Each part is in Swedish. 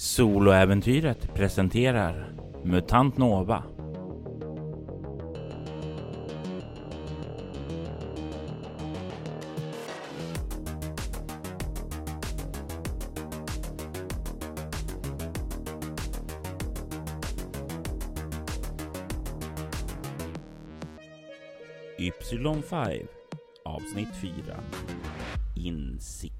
Soloäventyret presenterar MUTANT NOVA. Y5 avsnitt 4 Insikt.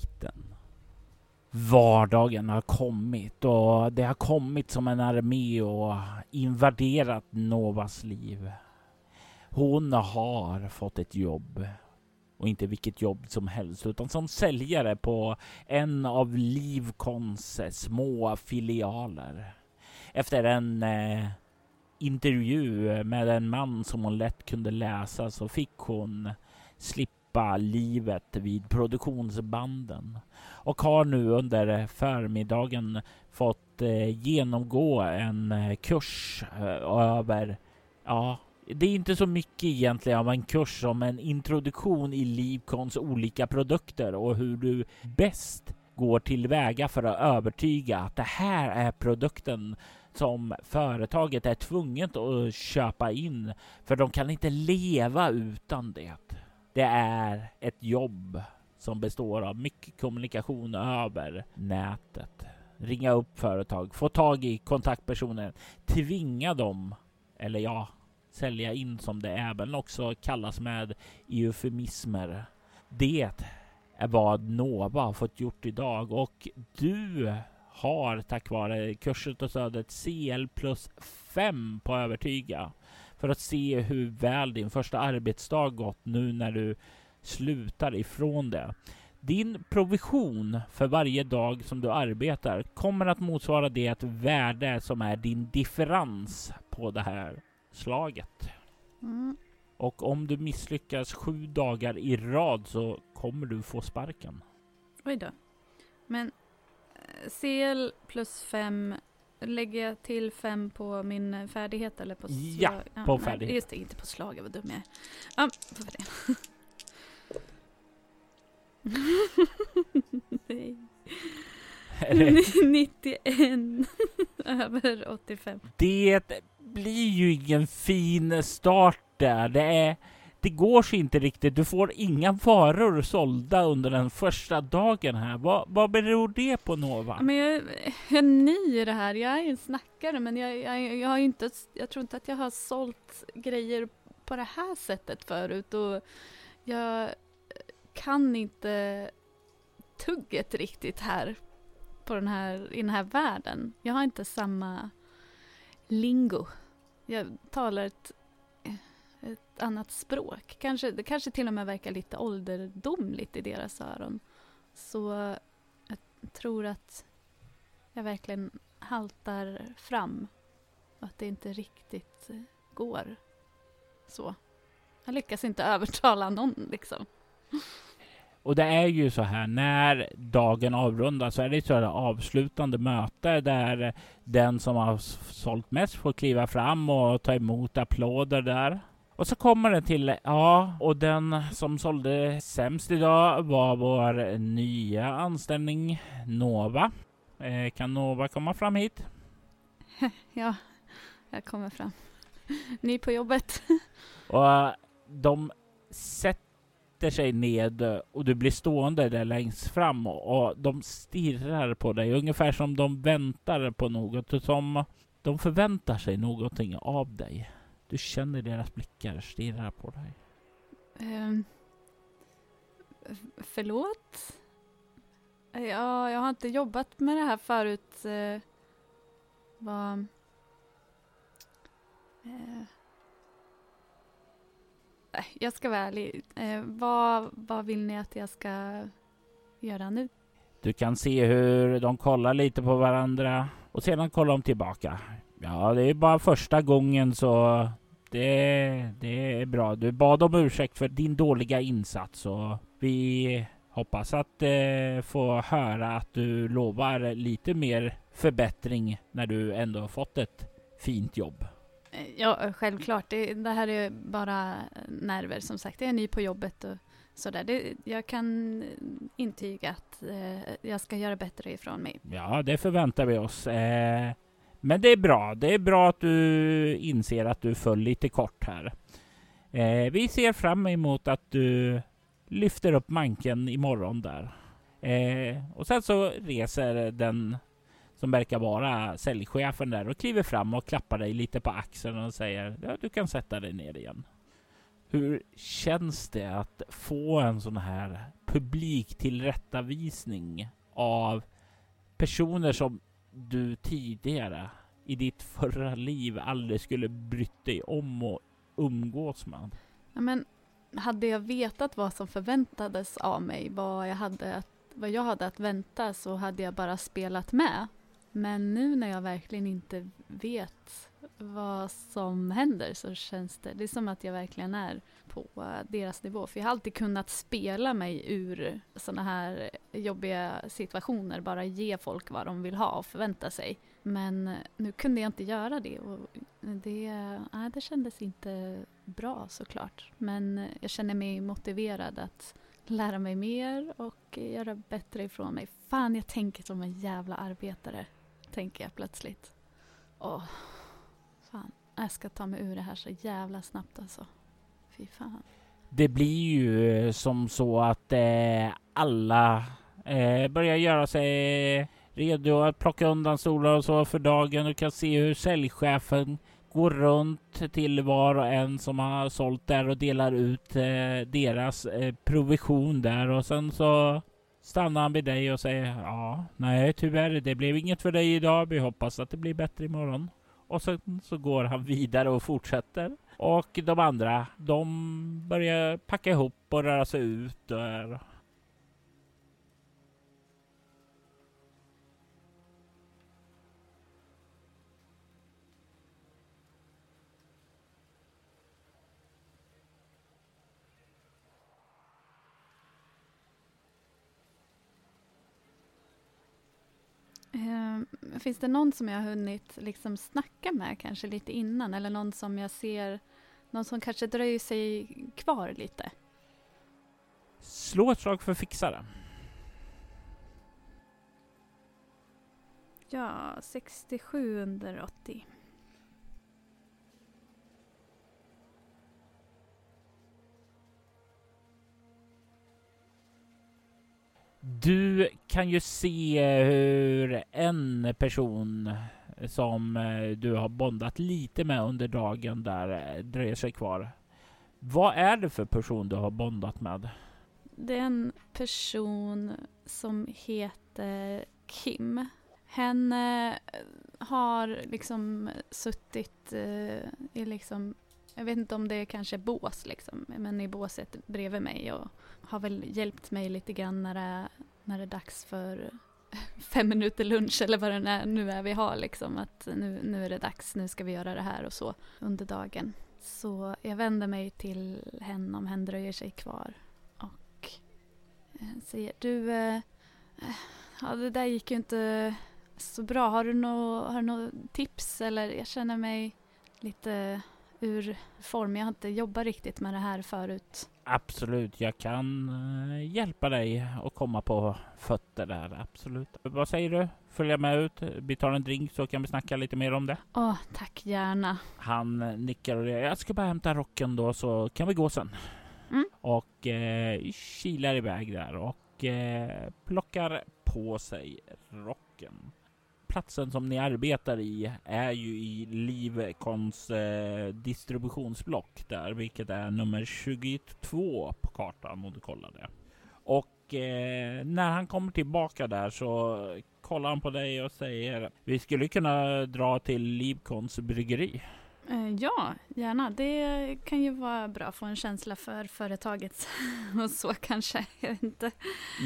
Vardagen har kommit och det har kommit som en armé och invaderat Novas liv. Hon har fått ett jobb och inte vilket jobb som helst utan som säljare på en av Livcons små filialer. Efter en eh, intervju med en man som hon lätt kunde läsa så fick hon slippa livet vid produktionsbanden och har nu under förmiddagen fått eh, genomgå en eh, kurs eh, över, ja, det är inte så mycket egentligen av en kurs som en introduktion i Livcons olika produkter och hur du bäst går tillväga för att övertyga att det här är produkten som företaget är tvunget att köpa in för de kan inte leva utan det. Det är ett jobb som består av mycket kommunikation över nätet. Ringa upp företag, få tag i kontaktpersoner, tvinga dem, eller ja, sälja in som det även också kallas med eufemismer. Det är vad Nova har fått gjort idag och du har tack vare kursen och stödet CL plus 5 på övertyga för att se hur väl din första arbetsdag gått nu när du slutar ifrån det. Din provision för varje dag som du arbetar kommer att motsvara det värde som är din differens på det här slaget. Mm. Och om du misslyckas sju dagar i rad så kommer du få sparken. Oj då. Men eh, CL plus fem Lägger jag till fem på min färdighet eller på slag? Ja, på ja, färdighet. Nej, just det, inte på slag, vad dum jag är. Ja, på färdighet. Nej. 91 över 85. Det blir ju ingen fin start där. Det, är, det går sig inte riktigt. Du får inga varor sålda under den första dagen här. Vad, vad beror det på Nova? Men jag, jag är ny i det här. Jag är en snackare men jag, jag, jag, har inte, jag tror inte att jag har sålt grejer på det här sättet förut. Och jag kan inte tugget riktigt här på den här, i den här världen. Jag har inte samma lingo. Jag talar ett, ett annat språk. Kanske, det kanske till och med verkar lite ålderdomligt i deras öron. Så jag tror att jag verkligen haltar fram och att det inte riktigt går så. Jag lyckas inte övertala någon liksom. Och det är ju så här när dagen avrundas så är det så här avslutande möte där den som har sålt mest får kliva fram och ta emot applåder där. Och så kommer det till, ja, och den som sålde sämst idag var vår nya anställning Nova. Eh, kan Nova komma fram hit? Ja, jag kommer fram. Ny på jobbet. och de sätter sätter sig ned och du blir stående där längst fram och de stirrar på dig ungefär som de väntar på något, som de förväntar sig någonting av dig. Du känner deras blickar stirra på dig. Um, förlåt? Ja, jag har inte jobbat med det här förut. Uh, vad... Uh, jag ska vara ärlig. Eh, vad, vad vill ni att jag ska göra nu? Du kan se hur de kollar lite på varandra och sedan kollar de tillbaka. Ja, det är bara första gången så det, det är bra. Du bad om ursäkt för din dåliga insats och vi hoppas att eh, få höra att du lovar lite mer förbättring när du ändå har fått ett fint jobb. Ja, självklart. Det, det, här är bara nerver som sagt. Jag är ny på jobbet och sådär. Det, jag kan intyga att eh, jag ska göra bättre ifrån mig. Ja, det förväntar vi oss. Eh, men det är bra. Det är bra att du inser att du föll lite kort här. Eh, vi ser fram emot att du lyfter upp manken imorgon där. Eh, och sen så reser den som verkar vara säljchefen där och kliver fram och klappar dig lite på axeln och säger ja, du kan sätta dig ner igen. Hur känns det att få en sån här publik tillrättavisning av personer som du tidigare i ditt förra liv aldrig skulle brytt dig om och umgås med? Ja, men hade jag vetat vad som förväntades av mig, vad jag hade att, vad jag hade att vänta, så hade jag bara spelat med. Men nu när jag verkligen inte vet vad som händer så känns det, det är som att jag verkligen är på eh, deras nivå. För jag har alltid kunnat spela mig ur sådana här jobbiga situationer, bara ge folk vad de vill ha och förvänta sig. Men nu kunde jag inte göra det och det, nej, det kändes inte bra såklart. Men jag känner mig motiverad att lära mig mer och göra bättre ifrån mig. Fan, jag tänker som en jävla arbetare tänker jag plötsligt. Åh, fan. Jag ska ta mig ur det här så jävla snabbt alltså. Fy fan. Det blir ju eh, som så att eh, alla eh, börjar göra sig redo att plocka undan stolar och så för dagen. Du kan se hur säljchefen går runt till var och en som har sålt där och delar ut eh, deras eh, provision där och sen så stannar han vid dig och säger ja, nej tyvärr, det blev inget för dig idag. Vi hoppas att det blir bättre imorgon. Och sen så går han vidare och fortsätter. Och de andra, de börjar packa ihop och röra sig ut. Där. Ehm, finns det någon som jag har hunnit liksom snacka med kanske lite innan eller någon som jag ser, någon som kanske dröjer sig kvar lite? Slå ett slag för fixare. Ja, 67 under 80. Du kan ju se hur en person som eh, du har bondat lite med under dagen där eh, dröjer sig kvar. Vad är det för person du har bondat med? Det är en person som heter Kim. Hen eh, har liksom suttit i liksom, jag vet inte om det är kanske bås liksom, men i båset bredvid mig och har väl hjälpt mig lite grann när det, när det är dags för fem minuter lunch eller vad det är, nu är vi har liksom att nu, nu är det dags, nu ska vi göra det här och så under dagen. Så jag vänder mig till henne om hen dröjer sig kvar och eh, säger du, eh, eh, ja det där gick ju inte så bra. Har du några tips eller jag känner mig lite ur form. Jag har inte jobbat riktigt med det här förut. Absolut, jag kan uh, hjälpa dig att komma på fötter där. Absolut. Vad säger du? Följa med ut. Vi tar en drink så kan vi snacka lite mer om det. Åh, oh, tack gärna. Han nickar och. Jag ska bara hämta rocken då så kan vi gå sen. Mm. Och uh, kilar iväg där och uh, plockar på sig rocken platsen som ni arbetar i är ju i Livkons eh, distributionsblock där, vilket är nummer 22 på kartan om du kollar det. Och eh, när han kommer tillbaka där så kollar han på dig och säger vi skulle kunna dra till Livkons bryggeri. Eh, ja, gärna. Det kan ju vara bra att få en känsla för företaget och så kanske. Jag vet inte.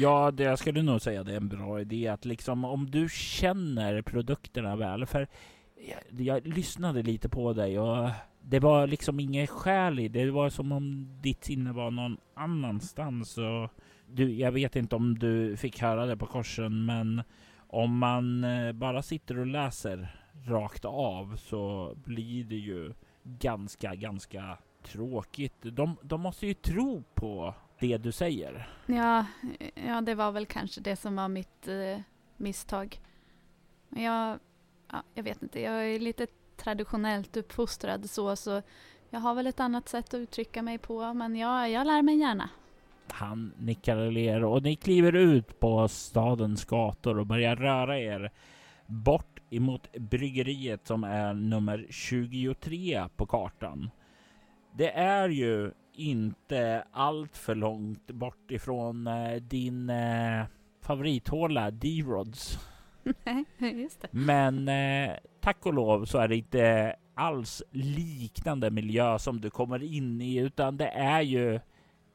Ja, det jag skulle nog säga det är en bra idé att liksom om du känner produkterna väl, för jag, jag lyssnade lite på dig och det var liksom inget skäl i det. var som om ditt sinne var någon annanstans. Och du, jag vet inte om du fick höra det på korsen, men om man eh, bara sitter och läser rakt av så blir det ju ganska, ganska tråkigt. De, de måste ju tro på det du säger. Ja, ja, det var väl kanske det som var mitt eh, misstag. Men jag, ja, jag vet inte, jag är lite traditionellt uppfostrad så, så jag har väl ett annat sätt att uttrycka mig på, men jag, jag lär mig gärna. Han nickar och ler och ni kliver ut på stadens gator och börjar röra er bort emot bryggeriet som är nummer 23 på kartan. Det är ju inte allt för långt bort ifrån eh, din eh, favorithåla D-Rods. Just det. Men eh, tack och lov så är det inte alls liknande miljö som du kommer in i utan det är ju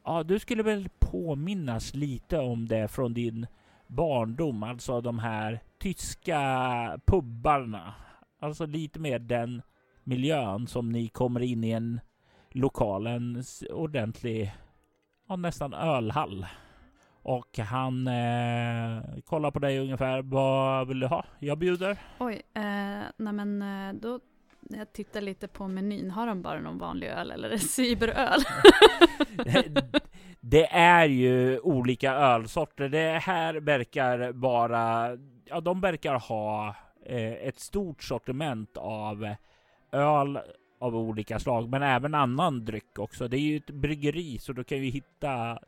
Ja, du skulle väl påminnas lite om det från din barndom, alltså de här tyska pubbarna. Alltså lite mer den miljön som ni kommer in i en lokal, en ordentlig, ja, nästan ölhall. Och han eh, kollar på dig ungefär. Vad vill du ha? Jag bjuder. Oj, eh, nej men eh, då jag tittar lite på menyn. Har de bara någon vanlig öl eller cyberöl? det är ju olika ölsorter. Det här verkar bara, ja de verkar ha eh, ett stort sortiment av öl av olika slag, men även annan dryck också. Det är ju ett bryggeri så du kan ju hitta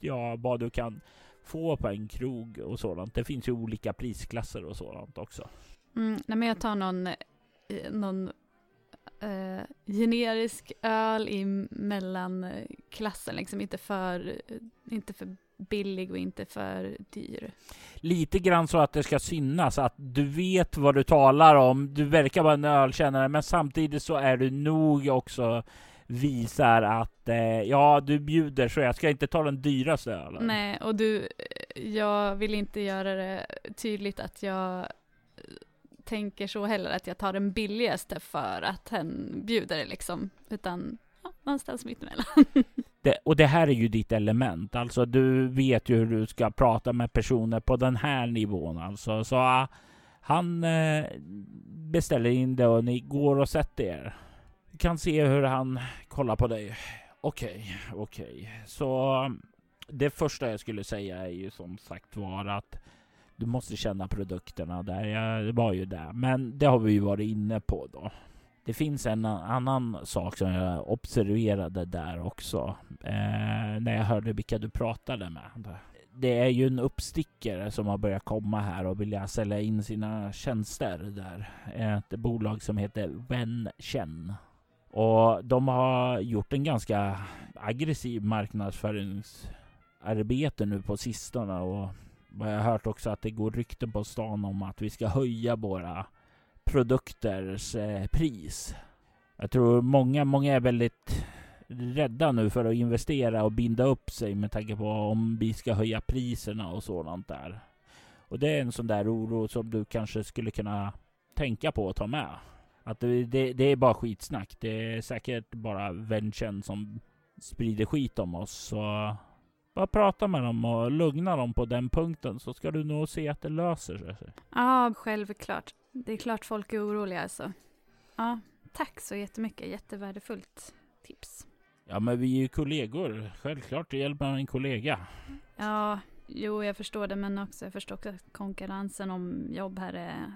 ja, vad du kan få på en krog och sådant. Det finns ju olika prisklasser och sådant också. Mm, nej, men jag tar någon, eh, någon eh, generisk öl i mellanklassen, liksom inte för, inte för billig och inte för dyr. Lite grann så att det ska synas att du vet vad du talar om. Du verkar vara en ölkännare, men samtidigt så är du nog också visar att eh, ja, du bjuder så jag ska inte ta den dyraste ölen. Nej, och du, jag vill inte göra det tydligt att jag tänker så heller att jag tar den billigaste för att hen bjuder liksom, utan ja, någonstans mittemellan. Det, och det här är ju ditt element, alltså du vet ju hur du ska prata med personer på den här nivån alltså. Så uh, han uh, beställer in det och ni går och sätter er. Du kan se hur han kollar på dig. Okej, okay, okej. Okay. Så det första jag skulle säga är ju som sagt var att du måste känna produkterna där. Jag var ju där, men det har vi ju varit inne på då. Det finns en annan sak som jag observerade där också eh, när jag hörde vilka du pratade med. Det är ju en uppstickare som har börjat komma här och vilja sälja in sina tjänster där. Ett bolag som heter Wenchen. Och de har gjort en ganska aggressiv marknadsföringsarbete nu på sistone och jag har hört också att det går rykten på stan om att vi ska höja våra produkters eh, pris. Jag tror många, många är väldigt rädda nu för att investera och binda upp sig med tanke på om vi ska höja priserna och sådant där. Och det är en sån där oro som du kanske skulle kunna tänka på att ta med. Att det, det, det är bara skitsnack. Det är säkert bara vänchen som sprider skit om oss. Så bara prata med dem och lugna dem på den punkten så ska du nog se att det löser sig. Ja, självklart. Det är klart folk är oroliga alltså. Ja, tack så jättemycket. Jättevärdefullt tips. Ja, men vi är ju kollegor. Självklart, hjälper en kollega. Ja, jo, jag förstår det, men också jag förstår också att konkurrensen om jobb här är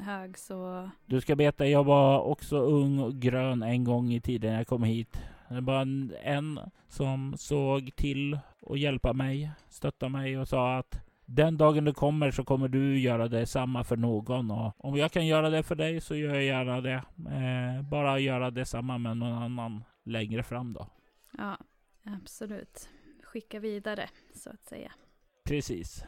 hög, så... Du ska veta, jag var också ung och grön en gång i tiden jag kom hit. Det var en som såg till att hjälpa mig, stötta mig och sa att den dagen du kommer så kommer du göra detsamma för någon och om jag kan göra det för dig så gör jag gärna det. Eh, bara göra detsamma med någon annan längre fram då. Ja, absolut. Skicka vidare så att säga. Precis.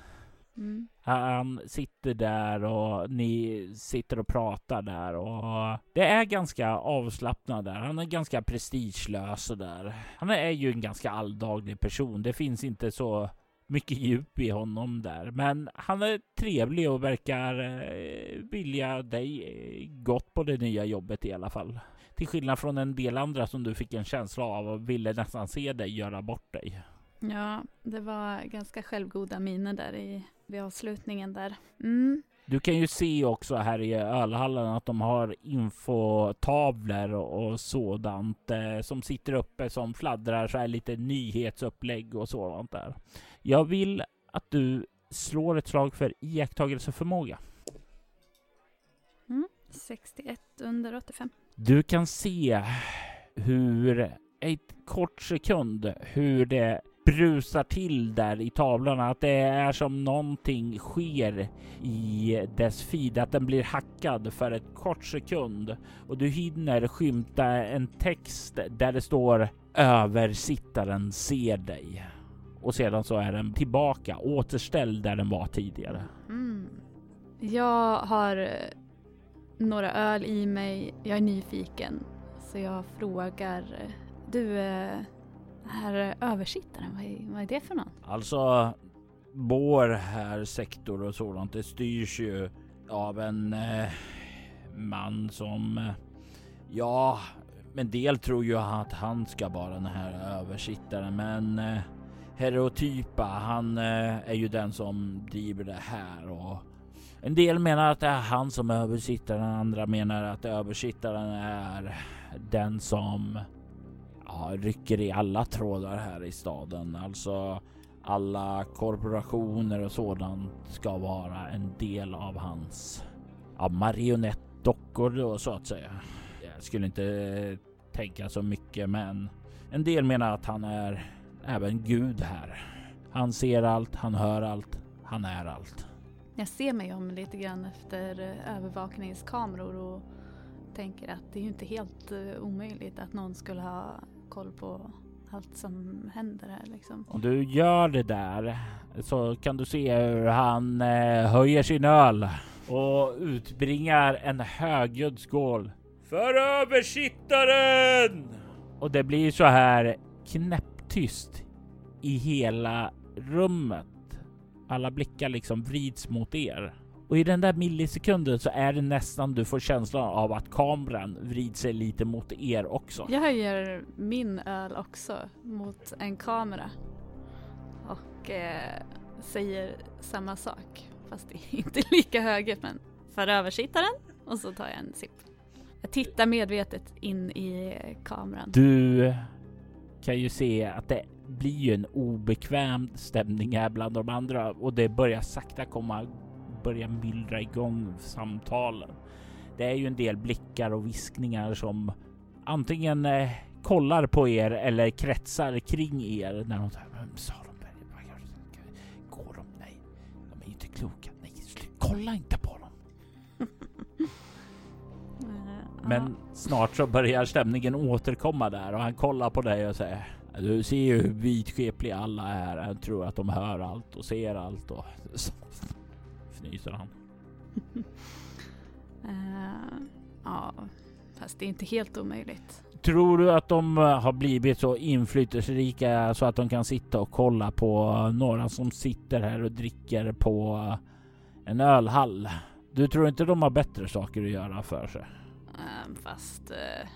Mm. Han sitter där och ni sitter och pratar där och det är ganska avslappnat där. Han är ganska prestigelös och där. Han är ju en ganska alldaglig person. Det finns inte så mycket djup i honom där, men han är trevlig och verkar eh, vilja dig eh, gott på det nya jobbet i alla fall. Till skillnad från en del andra som du fick en känsla av och ville nästan se dig göra bort dig. Ja, det var ganska självgoda miner där i, vid avslutningen där. Mm. Du kan ju se också här i ölhallen att de har infotavlor och sådant eh, som sitter uppe som fladdrar så här lite nyhetsupplägg och sådant där. Jag vill att du slår ett slag för iakttagelseförmåga. Mm, 61 under 85. Du kan se hur ett kort sekund hur det brusar till där i tavlorna. Att det är som någonting sker i dess feed. Att den blir hackad för ett kort sekund. Och du hinner skymta en text där det står översittaren ser dig. Och sedan så är den tillbaka, återställd där den var tidigare. Mm. Jag har eh, några öl i mig. Jag är nyfiken. Så jag frågar. eh, Du, eh, är eh, översittaren, vad är, vad är det för någon? Alltså, vår här sektor och sådant, det styrs ju av en eh, man som, eh, ja, en del tror ju att han ska vara den här översittaren, men eh, Herotypa, han eh, är ju den som driver det här och en del menar att det är han som är översittaren, andra menar att översittaren är den som rycker i alla trådar här i staden. Alltså alla korporationer och sådant ska vara en del av hans ja, marionettdockor då så att säga. Jag skulle inte tänka så mycket men en del menar att han är även gud här. Han ser allt, han hör allt, han är allt. Jag ser mig om lite grann efter övervakningskameror och tänker att det är ju inte helt eh, omöjligt att någon skulle ha koll på allt som händer här liksom. Om du gör det där så kan du se hur han eh, höjer sin öl och utbringar en högljudd skål. För översittaren! Och det blir så här knäpptyst i hela rummet. Alla blickar liksom vrids mot er. Och i den där millisekunden så är det nästan du får känslan av att kameran vrids sig lite mot er också. Jag höjer min öl också mot en kamera och eh, säger samma sak fast inte lika högt men för översittaren och så tar jag en sipp. Jag tittar medvetet in i kameran. Du kan ju se att det blir ju en obekväm stämning här bland de andra och det börjar sakta komma, börja myllra igång samtalen. Det är ju en del blickar och viskningar som antingen eh, kollar på er eller kretsar kring er när de sa de där? Vad gör de? Går de? Nej, de är ju inte kloka. Nej, slut. kolla inte på dem. Men snart så börjar stämningen återkomma där och han kollar på dig och säger Du ser ju hur vidskepliga alla är. Han tror att de hör allt och ser allt och så fnyser han. ja. Eh, ja, fast det är inte helt omöjligt. Tror du att de eh, har blivit så inflytelserika så att de kan sitta och kolla på några som sitter här och dricker på en ölhall? Du tror inte de har bättre saker att göra för sig? Eh, Fast eh,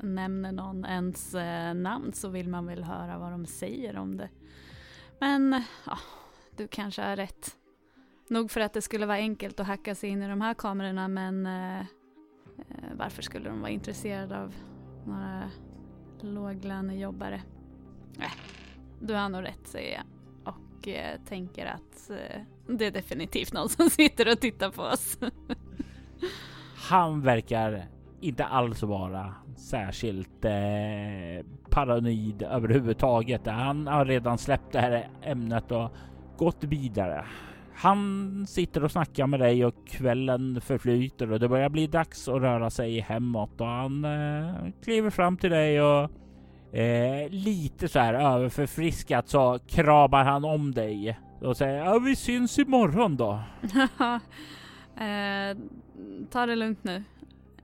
nämner någon ens eh, namn så vill man väl höra vad de säger om det. Men ja, du kanske har rätt. Nog för att det skulle vara enkelt att hacka sig in i de här kamerorna men eh, eh, varför skulle de vara intresserade av några låglönejobbare? Äh, du har nog rätt säger jag och eh, tänker att eh, det är definitivt någon som sitter och tittar på oss. Han verkar inte alls vara särskilt eh, paranoid överhuvudtaget. Han har redan släppt det här ämnet och gått vidare. Han sitter och snackar med dig och kvällen förflyter och det börjar bli dags att röra sig hemåt och han eh, kliver fram till dig och eh, lite så här överförfriskat så kramar han om dig och säger ja, vi syns imorgon då. eh, ta det lugnt nu.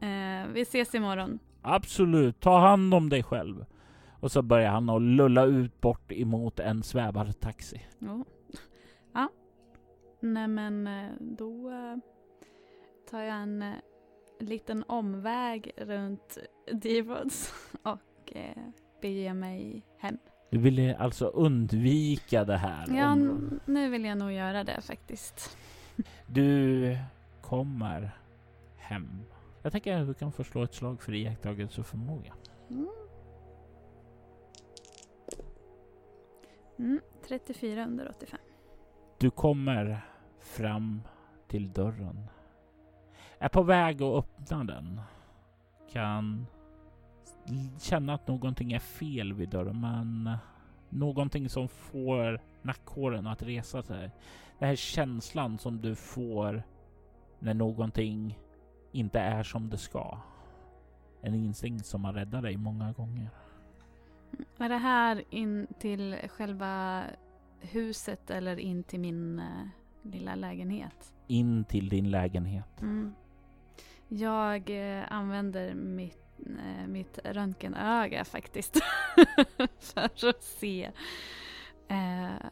Eh, vi ses imorgon. Absolut, ta hand om dig själv. Och så börjar han att lulla ut bort emot en svävartaxi. Jo. Ja. Nej men eh, då eh, tar jag en eh, liten omväg runt D-Rods och beger mig hem. Du ville alltså undvika det här? Ja, området. nu vill jag nog göra det faktiskt. Du kommer hem. Jag tänker att du kan få slå ett slag för iakttagelse och förmåga. Mm. Mm, 34 under 85. Du kommer fram till dörren. Är på väg att öppna den. Kan känna att någonting är fel vid dörren, men någonting som får nackhåren att resa sig. Den här känslan som du får när någonting inte är som det ska. En instinkt som har räddat dig många gånger. Mm, är det här in till själva huset eller in till min eh, lilla lägenhet? In till din lägenhet. Mm. Jag eh, använder mitt, eh, mitt röntgenöga faktiskt för att se eh,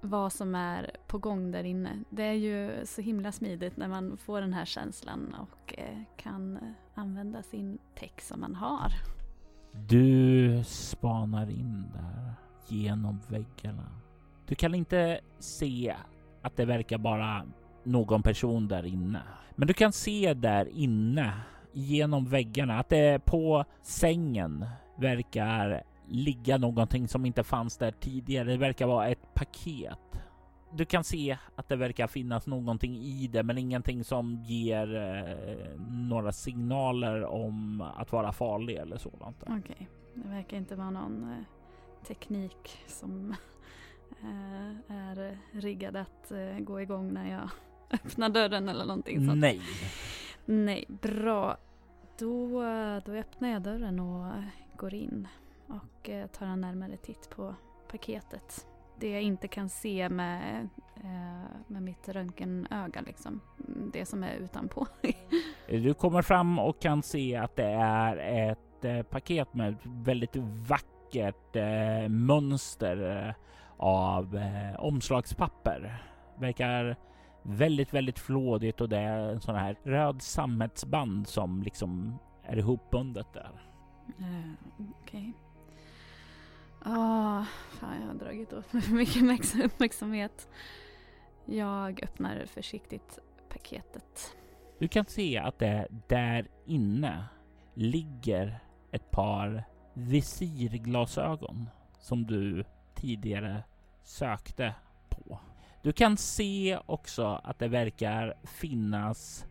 vad som är på gång där inne. Det är ju så himla smidigt när man får den här känslan och eh, kan eh, använda sin tech som man har. Du spanar in där genom väggarna. Du kan inte se att det verkar bara någon person där inne. Men du kan se där inne genom väggarna att det på sängen verkar ligga någonting som inte fanns där tidigare. Det verkar vara ett paket. Du kan se att det verkar finnas någonting i det, men ingenting som ger eh, några signaler om att vara farlig eller sådant. Okej, okay. det verkar inte vara någon eh, teknik som är riggad att eh, gå igång när jag öppnar dörren eller någonting sånt. Nej. Nej, bra. Då, då öppnar jag dörren och går in och eh, tar en närmare titt på paketet. Det jag inte kan se med, eh, med mitt röntgenöga liksom. Det som är utanpå. du kommer fram och kan se att det är ett eh, paket med väldigt vackert mönster av omslagspapper. Verkar väldigt, väldigt flådigt och det är en sån här röd sammetsband som liksom är ihopbundet där. Uh, Okej. Okay. Ja, fan jag har dragit åt mig för mycket uppmärksamhet. Jag öppnar försiktigt paketet. Du kan se att det där inne ligger ett par visirglasögon som du tidigare sökte på. Du kan se också att det verkar finnas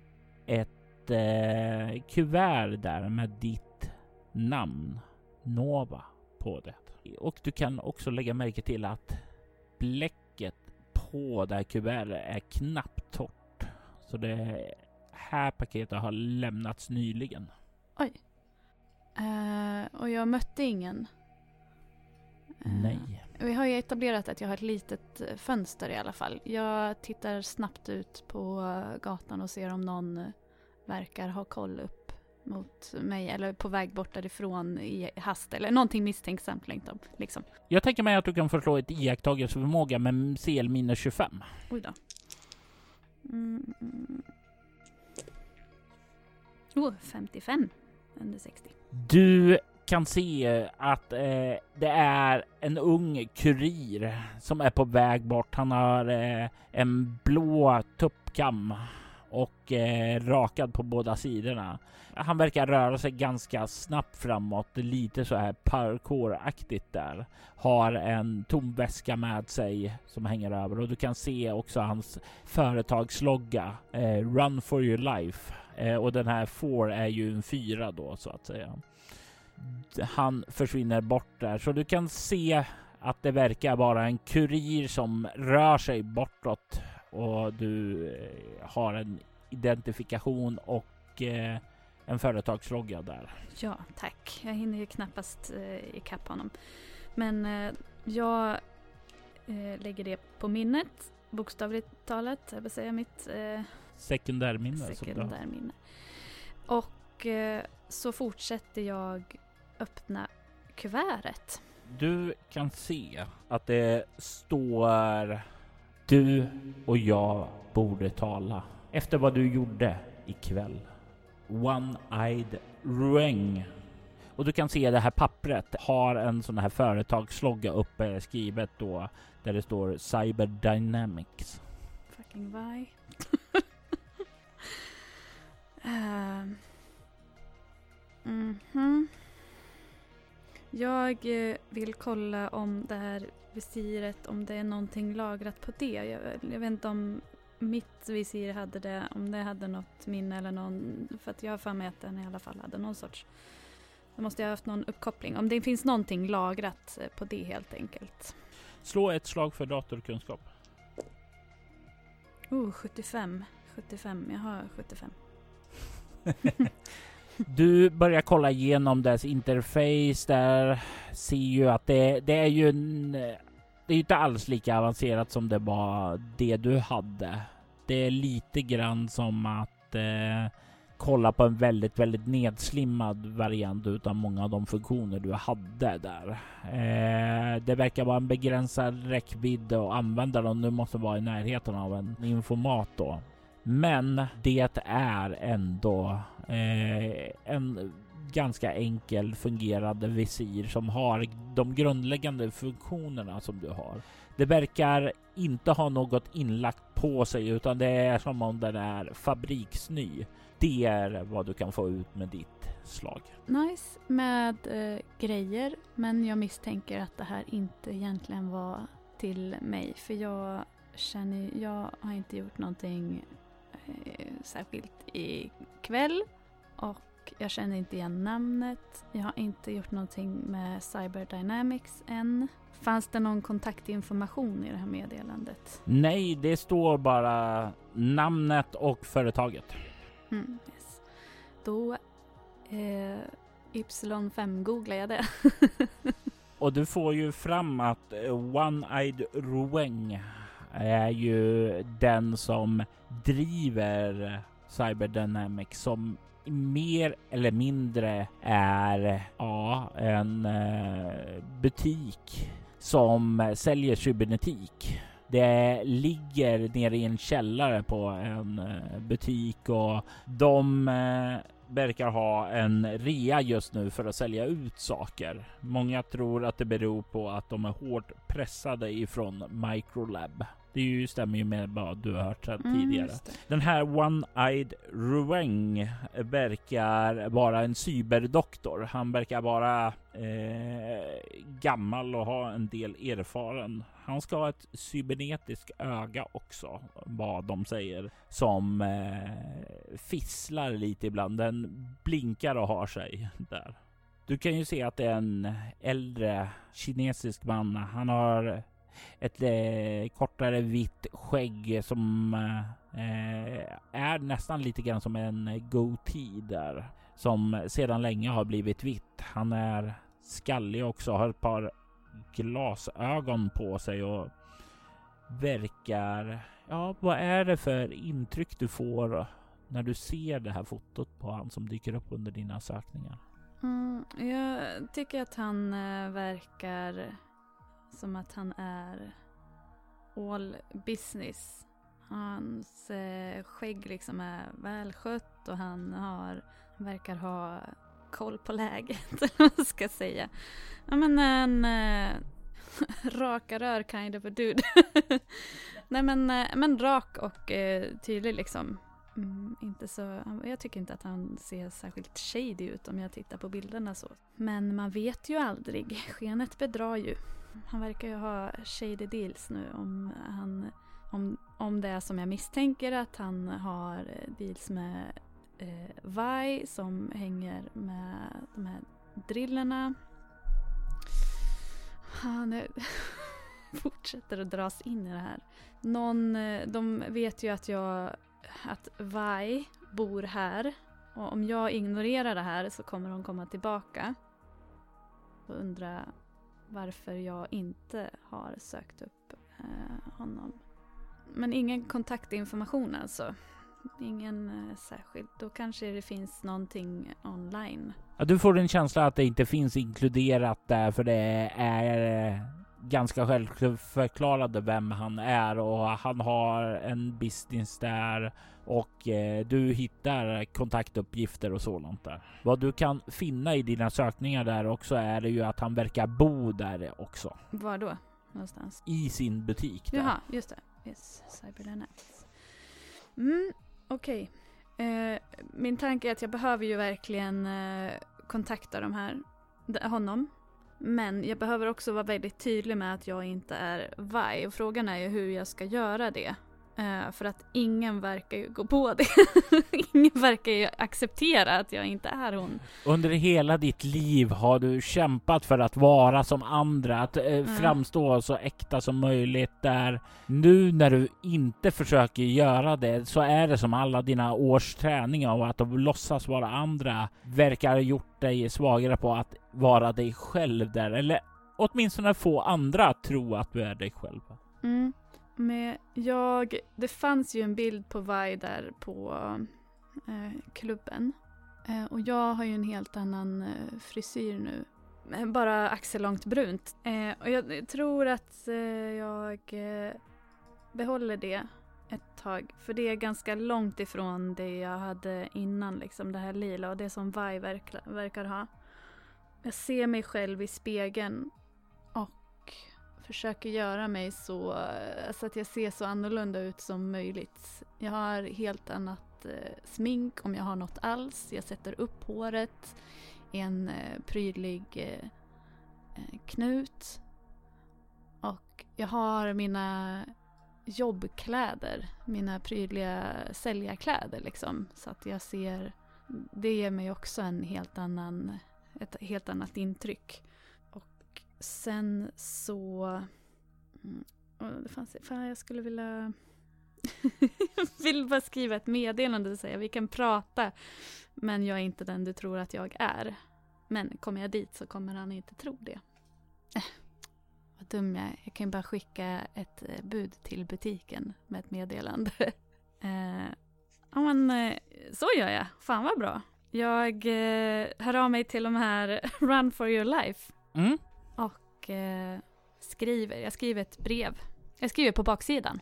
ett eh, kuvert där med ditt namn, Nova, på det. Och du kan också lägga märke till att bläcket på det här kuvertet är knappt torrt. Så det här paketet har lämnats nyligen. Oj. Uh, och jag mötte ingen. Uh, Nej. Vi har ju etablerat att jag har ett litet eh, fönster i alla fall. Jag tittar snabbt ut på gatan och ser om någon verkar ha koll upp mot mig eller på väg bort därifrån i hast eller någonting misstänksamt liksom. Jag tänker mig att du kan förslå ett iakttagelseförmåga med CL minus 25. Oj då. Mm. Oh, 55 under 60. Du kan se att eh, det är en ung kurir som är på väg bort. Han har eh, en blå tuppkam och eh, rakad på båda sidorna. Han verkar röra sig ganska snabbt framåt, lite så här parkouraktigt där. Har en tom väska med sig som hänger över och du kan se också hans företagslogga eh, Run for your life. Eh, och den här får är ju en fyra då så att säga. Han försvinner bort där så du kan se att det verkar vara en kurir som rör sig bortåt och du eh, har en identifikation och eh, en företagslogga där. Ja, tack. Jag hinner ju knappast eh, ikapp honom. Men eh, jag eh, lägger det på minnet, bokstavligt talat. Jag vill säga mitt eh, sekundärminne. sekundärminne. Och eh, så fortsätter jag öppna kuvertet. Du kan se att det står du och jag borde tala efter vad du gjorde ikväll. One-Eyed Rueng. Och du kan se det här pappret har en sån här företagslogga uppe skrivet då där det står Cyber Dynamics. Fucking Vi. uh, mhm. Jag eh, vill kolla om det här visiret, om det är någonting lagrat på det. Jag, jag vet inte om mitt visir hade det, om det hade något minne eller någon, för att jag har för mig att den i alla fall hade någon sorts då måste jag ha haft någon uppkoppling. Om det finns någonting lagrat eh, på det helt enkelt. Slå ett slag för datorkunskap. Oh, 75. 75. Jag har 75. du börjar kolla igenom dess interface där. Ser ju att det, det är ju en, Det är inte alls lika avancerat som det var det du hade. Det är lite grann som att eh, kolla på en väldigt, väldigt nedslimmad variant utav många av de funktioner du hade där. Eh, det verkar vara en begränsad räckvidd och användaren du måste vara i närheten av en informat då. Men det är ändå eh, en ganska enkel fungerande visir som har de grundläggande funktionerna som du har. Det verkar inte ha något inlagt på sig utan det är som om den är fabriksny. Det är vad du kan få ut med ditt slag. Nice med eh, grejer, men jag misstänker att det här inte egentligen var till mig. För jag känner, jag har inte gjort någonting särskilt ikväll. Och jag känner inte igen namnet. Jag har inte gjort någonting med Cyberdynamics än. Fanns det någon kontaktinformation i det här meddelandet? Nej, det står bara namnet och företaget. Mm, yes. Då eh, Y5 googlar jag det. och du får ju fram att eh, One-Eyed Rueng är ju den som driver Cyberdynamics som mer eller mindre är ja, en eh, butik som säljer cybernetik det ligger nere i en källare på en eh, butik och de eh, verkar ha en rea just nu för att sälja ut saker. Många tror att det beror på att de är hårt pressade ifrån Microlab. Det ju, stämmer ju med vad du har hört mm, tidigare. Den här One-Eyed Rueng verkar vara en cyberdoktor. Han verkar vara eh, gammal och ha en del erfaren. Han ska ha ett cybernetiskt öga också, vad de säger, som eh, fisslar lite ibland. Den blinkar och har sig där. Du kan ju se att det är en äldre kinesisk man. Han har ett eh, kortare vitt skägg som eh, är nästan lite grann som en goatee där. Som sedan länge har blivit vitt. Han är skallig också, har ett par glasögon på sig och verkar... Ja, vad är det för intryck du får när du ser det här fotot på han som dyker upp under dina sökningar? Mm, jag tycker att han eh, verkar som att han är all business. Hans eh, skägg liksom är välskött och han har, verkar ha koll på läget, eller vad man ska säga. Ja men en eh, raka rör kind of a dude. Nej men, eh, men rak och eh, tydlig liksom. Mm, inte så, jag tycker inte att han ser särskilt shady ut om jag tittar på bilderna så. Men man vet ju aldrig. Skenet bedrar ju. Han verkar ju ha shady deals nu om han om, om det är som jag misstänker att han har deals med eh, Vi som hänger med de här drillerna. Han är fortsätter att dras in i det här. Någon, eh, de vet ju att jag, att Vi bor här. Och om jag ignorerar det här så kommer hon komma tillbaka. Och undra varför jag inte har sökt upp eh, honom. Men ingen kontaktinformation alltså. Ingen eh, särskild. Då kanske det finns någonting online. Ja, du får en känsla att det inte finns inkluderat där för det är eh, ganska självförklarade vem han är och han har en business där och eh, du hittar kontaktuppgifter och sådant där. Vad du kan finna i dina sökningar där också är det ju att han verkar bo där också. Var då? Någonstans? I sin butik. Där. Jaha, just det. Yes, Cyberdynamics. Mm, okej. Eh, min tanke är att jag behöver ju verkligen eh, kontakta de här, honom. Men jag behöver också vara väldigt tydlig med att jag inte är Vi. Och frågan är ju hur jag ska göra det. Eh, för att ingen verkar ju gå på det. ingen verkar ju acceptera att jag inte är hon. Under hela ditt liv har du kämpat för att vara som andra, att eh, framstå så äkta som möjligt. Där nu när du inte försöker göra det så är det som alla dina års träning av att låtsas vara andra verkar ha gjort dig svagare på att vara dig själv där. Eller åtminstone få andra att tro att du är dig själv. Mm. Men jag, det fanns ju en bild på Vi där på eh, klubben. Eh, och jag har ju en helt annan eh, frisyr nu. Bara axellångt brunt. Eh, och jag tror att eh, jag eh, behåller det ett tag. För det är ganska långt ifrån det jag hade innan, liksom det här lila och det som Vi verkar, verkar ha. Jag ser mig själv i spegeln försöker göra mig så, så att jag ser så annorlunda ut som möjligt. Jag har helt annat eh, smink om jag har något alls. Jag sätter upp håret i en eh, prydlig eh, eh knut. Och jag har mina jobbkläder, mina prydliga säljarkläder liksom. Så att jag ser, det ger mig också en helt annan, ett helt annat intryck. Sen så, mm, det fanns, fan jag skulle vilja jag vill bara skriva ett meddelande och säga vi kan prata men jag är inte den du tror att jag är. Men kommer jag dit så kommer han inte tro det. Äh, vad dum jag är. Jag kan ju bara skicka ett eh, bud till butiken med ett meddelande. eh, ja men eh, så gör jag. Fan vad bra. Jag eh, hör av mig till de här Run for your life Mm och eh, skriver. Jag skriver ett brev. Jag skriver på baksidan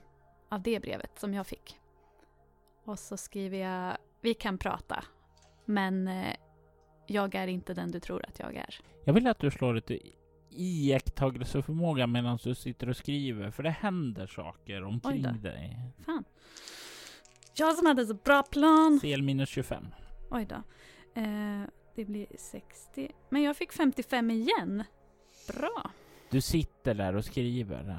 av det brevet som jag fick. Och så skriver jag, vi kan prata, men eh, jag är inte den du tror att jag är. Jag vill att du slår lite iakttagelseförmåga medan du sitter och skriver, för det händer saker Oj omkring då. dig. Fan. Jag som hade så bra plan. CL minus 25. Oj då. Eh, det blir 60. Men jag fick 55 igen. Bra. Du sitter där och skriver.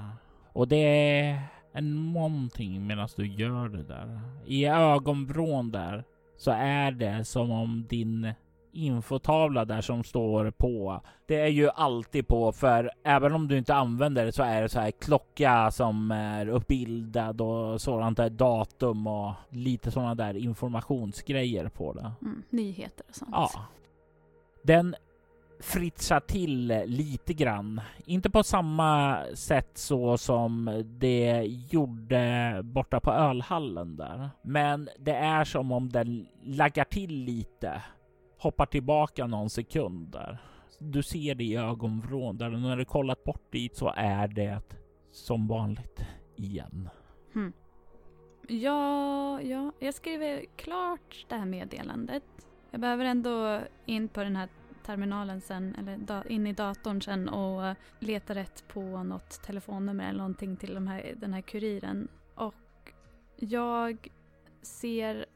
Och det är en någonting medan du gör det där. I ögonvrån där så är det som om din infotavla där som står på. Det är ju alltid på för även om du inte använder det så är det så här klocka som är uppbildad och sådant där datum och lite sådana där informationsgrejer på det. Mm, nyheter och sånt. Ja. Den fritsa till lite grann. Inte på samma sätt så som det gjorde borta på ölhallen där. Men det är som om den laggar till lite. Hoppar tillbaka någon sekund där. Du ser det i ögonvrån där och när du kollat bort dit så är det som vanligt igen. Hmm. Ja, ja, jag skriver klart det här meddelandet. Jag behöver ändå in på den här terminalen sen, eller da, in i datorn sen och eh, leta rätt på något telefonnummer eller någonting till de här, den här kuriren. Och jag ser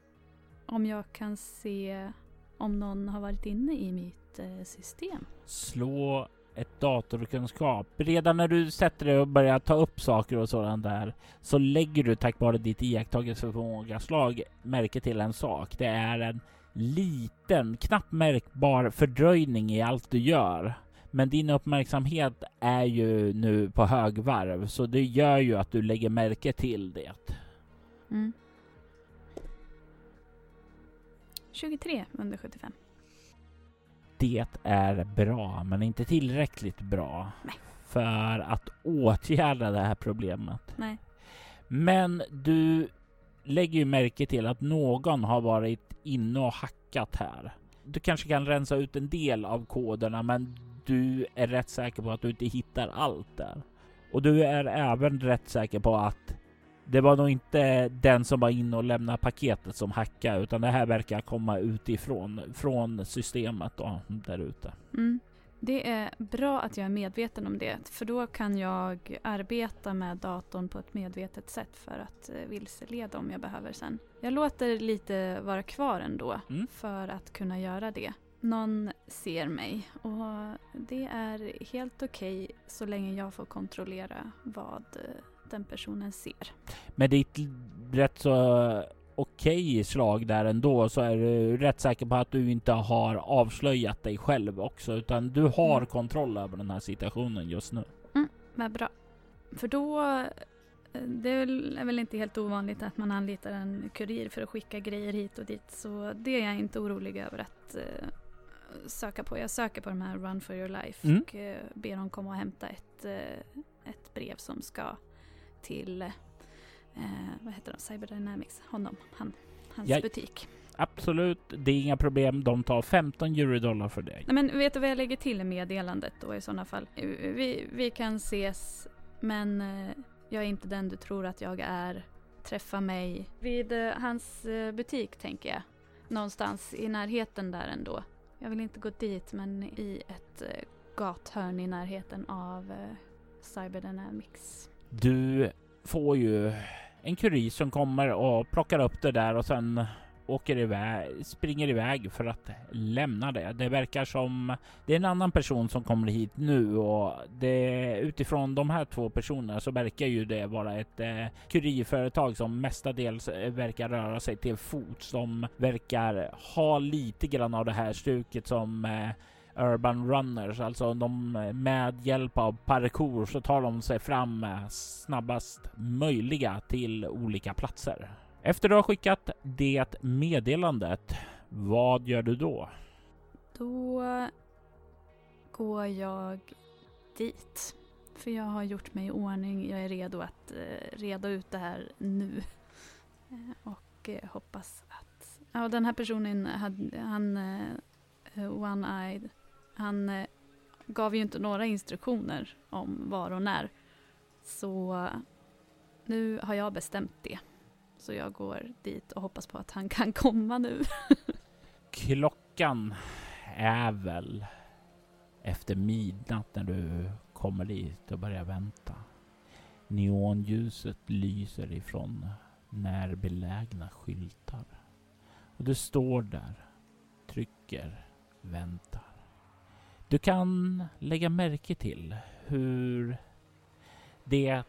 om jag kan se om någon har varit inne i mitt eh, system. slå ett datorkunskap. Redan när du sätter dig och börjar ta upp saker och sådant där så lägger du tack vare ditt iakttagelseförmåga slag märke till en sak. Det är en liten, knappt märkbar fördröjning i allt du gör. Men din uppmärksamhet är ju nu på högvarv så det gör ju att du lägger märke till det. Mm. 23 under 75. Det är bra, men inte tillräckligt bra Nej. för att åtgärda det här problemet. Nej. Men du lägger ju märke till att någon har varit inne och hackat här. Du kanske kan rensa ut en del av koderna, men du är rätt säker på att du inte hittar allt där. Och du är även rätt säker på att det var nog inte den som var inne och lämnade paketet som hackade, utan det här verkar komma utifrån, från systemet då, där ute. Mm. Det är bra att jag är medveten om det, för då kan jag arbeta med datorn på ett medvetet sätt för att eh, vilseleda om jag behöver sen. Jag låter lite vara kvar ändå Mm. för att kunna göra det. Någon ser mig och det är helt okej så länge jag får kontrollera vad eh, den personen ser. Med ditt rätt så okej slag där ändå så är du rätt säker på att du inte har avslöjat dig själv också utan du har Mm. kontroll över den här situationen just nu. Vad bra. För då, eh, det är väl, inte helt ovanligt att man anlitar en kurir för att skicka grejer hit och dit. Så det är jag inte orolig över att eh, söka på. Jag söker på de här Run for your life Mm. och eh, ber dem komma och hämta ett, eh, ett brev som ska till, eh, vad heter de, Cyberdynamics, honom, han, hans Ja. butik. Absolut, det är inga problem. De tar 15 eurodollar för dig. Nej men vet du vad jag lägger till i meddelandet då i sådana fall? Vi, vi kan ses men eh, jag är inte den du tror att jag är. Träffa mig vid eh, hans eh, butik tänker jag. Någonstans i närheten där ändå. Jag vill inte gå dit men i ett eh, gathörn i närheten av eh, Cyberdynamics. Du får ju en kurir som kommer och plockar upp det där och sen åker iväg, springer iväg för att lämna det. Det verkar som det är en annan person som kommer hit nu och det, utifrån de här två personerna så verkar ju det vara ett eh, kurirföretag som mestadels eh, verkar röra sig till fot som verkar ha lite grann av det här stuket som eh, Urban Runners, alltså de med hjälp av parkour så tar de sig fram snabbast möjliga till olika platser. Efter du har skickat det meddelandet, vad gör du då? Då går jag dit. För jag har gjort mig i ordning. Jag är redo att eh, reda ut det här nu. Eh, och eh, hoppas att... Ja, den här personen, hade, han... One-eyed. Han eh, gav ju inte några instruktioner om var och när. Så eh, nu har jag bestämt det. Så jag går dit och hoppas på att han kan komma nu. Klockan är väl efter midnatt när du kommer dit och börjar vänta. Neonljuset lyser ifrån närbelägna skyltar. Och du står där, trycker, väntar. Du kan lägga märke till hur det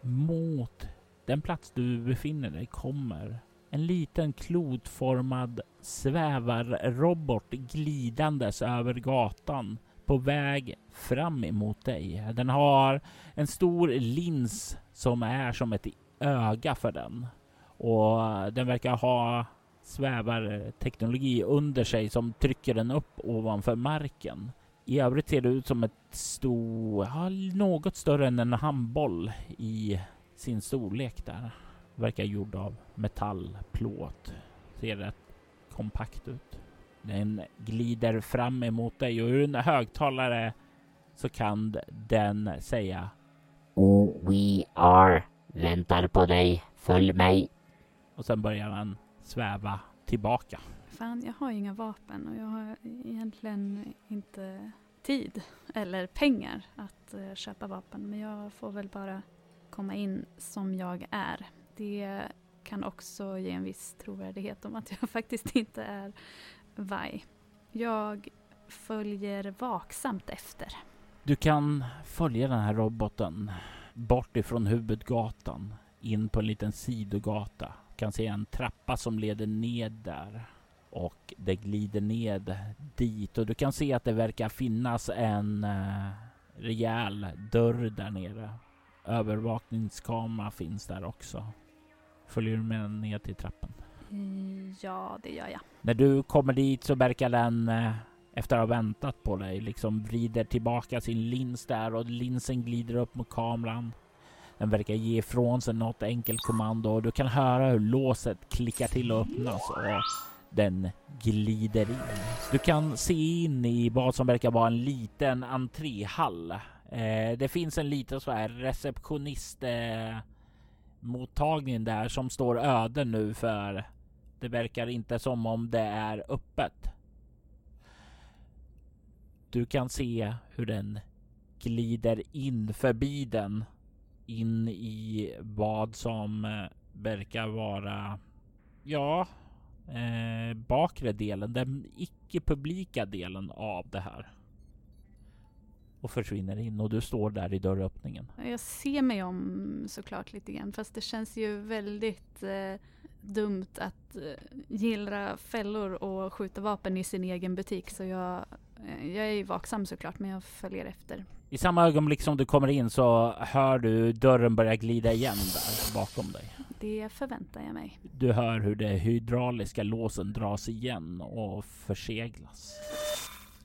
mot den plats du befinner dig kommer en liten klotformad svävarrobot glidandes över gatan på väg fram emot dig. Den har en stor lins som är som ett öga för den och den verkar ha svävarteknologi under sig som trycker den upp ovanför marken. I övrigt ser det ut som ett stort, något större än en handboll i sin storlek där. Verkar gjord av metall, plåt. Ser rätt kompakt ut. Den glider fram emot dig och ur en högtalare så kan den säga Oh, we are. Väntar på dig. Följ mig. och sen börjar den sväva tillbaka. Fan, jag har ju inga vapen och jag har egentligen inte tid eller pengar att eh, köpa vapen. Men jag får väl bara komma in som jag är. Det kan också ge en viss trovärdighet om att jag faktiskt inte är Vai. Jag följer vaksamt efter. Du kan följa den här roboten bort ifrån huvudgatan in på en liten sidogata. Du Kan se en trappa som leder ned där och det glider ned dit och du kan se att det verkar finnas en uh, rejäl dörr där nere. Övervakningskamera finns där också. Följer du med ner till trappan? Eh, Ja, det gör jag. När du kommer dit så verkar den eh, efter att ha väntat på dig liksom vrider tillbaka sin lins där och linsen glider upp mot kameran. Den verkar ge ifrån sig något enkelt kommando och du kan höra hur låset klickar till och öppnas och den glider in. Du kan se in i vad som verkar vara en liten entréhall. Eh, det finns en liten så här receptionist eh, mottagning där som står öde nu för det verkar inte som om det är öppet. Du kan se hur den glider in förbi den. In i vad som eh, verkar vara, ja, eh, bakre delen, den icke publika delen av det här. Och försvinner in och du står där i dörröppningen. Jag ser mig om såklart lite grann fast det känns ju väldigt eh, dumt att eh, gillra fällor och skjuta vapen i sin egen butik så jag, eh, jag är ju vaksam såklart men jag följer efter. I samma ögonblick som du kommer in så hör du dörren börja glida igen där bakom dig. Det förväntar jag mig. Du hör hur det hydrauliska låsen dras igen och förseglas.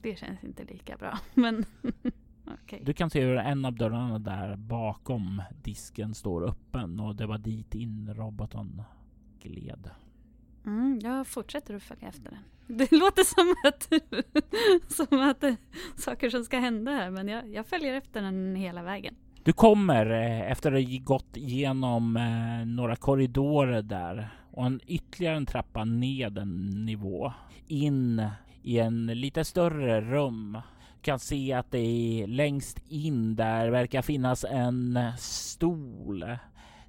Det känns inte lika bra men okej. Du kan se hur en av dörrarna där bakom disken står öppen och det var dit in roboten gled. Mm, jag fortsätter att följa efter den. Det låter som att, som att det är saker som ska hända här men jag, jag följer efter den hela vägen. Du kommer eh, efter att ha gått igenom eh, några korridorer där och en ytterligare en trappa ned en nivå in i en lite större rum. Du kan se att det är längst in där verkar finnas en stol.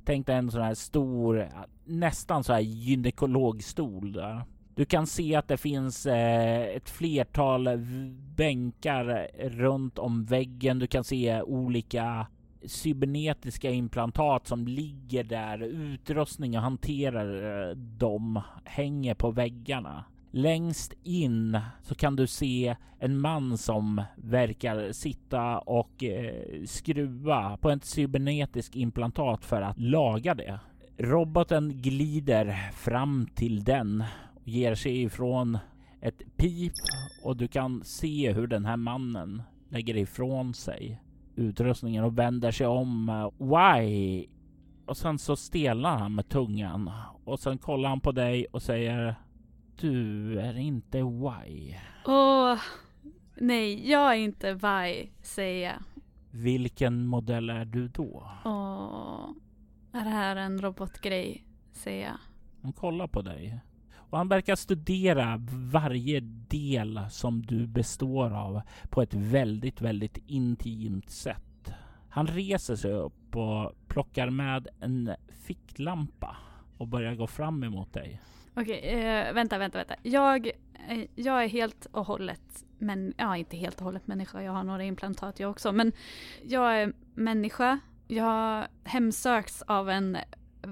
Tänk dig en sån här stor, nästan så här gynekologstol där. Du kan se att det finns eh, ett flertal bänkar runt om väggen. Du kan se olika cybernetiska implantat som ligger där. Utrustning och hanterar eh, dem hänger på väggarna. Längst in så kan du se en man som verkar sitta och eh, skruva på ett cybernetiskt implantat för att laga det. Roboten glider fram till den och ger sig ifrån ett pip och du kan se hur den här mannen lägger ifrån sig utrustningen och vänder sig om. eh, Why? Och sen så stelnar han med tungan och sen kollar han på dig och säger Du är inte Why. Åh, nej, jag är inte Vi, säger jag. Vilken modell är du då? Åh, är det här en robotgrej, säger jag. Han kollar på dig och han verkar studera varje del som du består av på ett väldigt, väldigt intimt sätt. Han reser sig upp och plockar med en ficklampa och börjar gå fram emot dig. Okej, eh, vänta, vänta, vänta. Jag, eh, jag är helt och hållet, men ja, inte helt och hållet människa. Jag har några implantat jag också. Men jag är människa. Jag hemsöks av en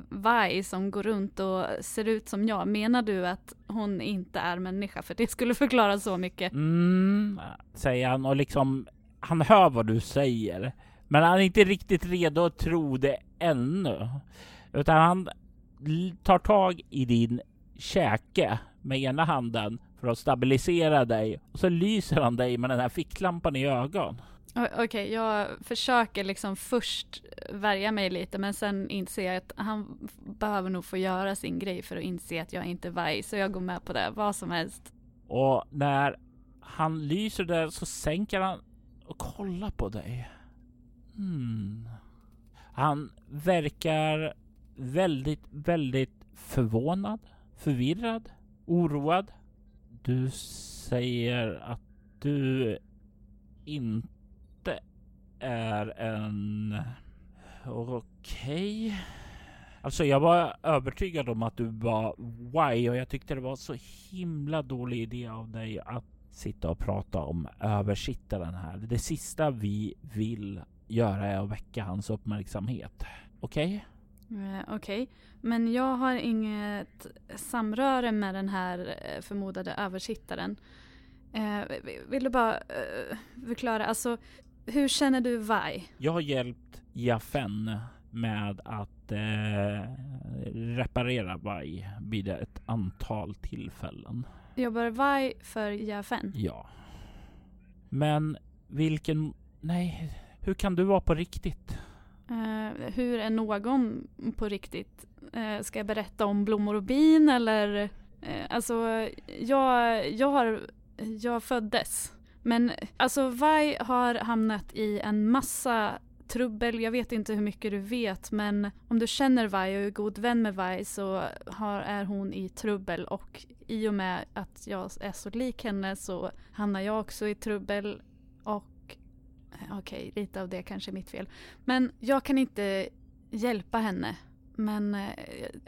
Vai som går runt och ser ut som jag. Menar du att hon inte är människa? För det skulle förklara så mycket. Mm, säger han och liksom han hör vad du säger. Men han är inte riktigt redo att tro det ännu. Utan han tar tag i din käke med ena handen för att stabilisera dig och så lyser han dig med den här ficklampan i ögon. Okej, Okej, jag försöker liksom först värja mig lite men sen inser jag att han behöver nog få göra sin grej för att inse att jag inte är varg. Så jag går med på det, vad som helst. Och när han lyser där så sänker han och kollar på dig. Hmm. Han verkar väldigt, väldigt förvånad, förvirrad, oroad. Du säger att du inte är en... Okej. Alltså jag var övertygad om att du var why och jag tyckte det var så himla dålig idé av dig att sitta och prata om översittaren här. Det sista vi vill göra är att väcka hans uppmärksamhet. Okej? Eh, Okej, men jag har inget samröre med den här eh, förmodade översittaren. Eh, vill du bara eh, förklara, alltså hur känner du Vi? Jag har hjälpt Jafen med att eh, reparera Vaj vid ett antal tillfällen. Jobbar Vi för Jafen? Ja. Men vilken... Nej, hur kan du vara på riktigt? Eh, hur är någon på riktigt? Eh, ska jag berätta om blommor och bin eller? Eh, alltså, jag, jag har, jag föddes. Men alltså Vi har hamnat i en massa trubbel. Jag vet inte hur mycket du vet men om du känner Vi och är god vän med Vi så har, är hon i trubbel och i och med att jag är så lik henne så hamnar jag också i trubbel. och okej, okej, lite av det kanske är mitt fel. Men jag kan inte hjälpa henne. Men eh,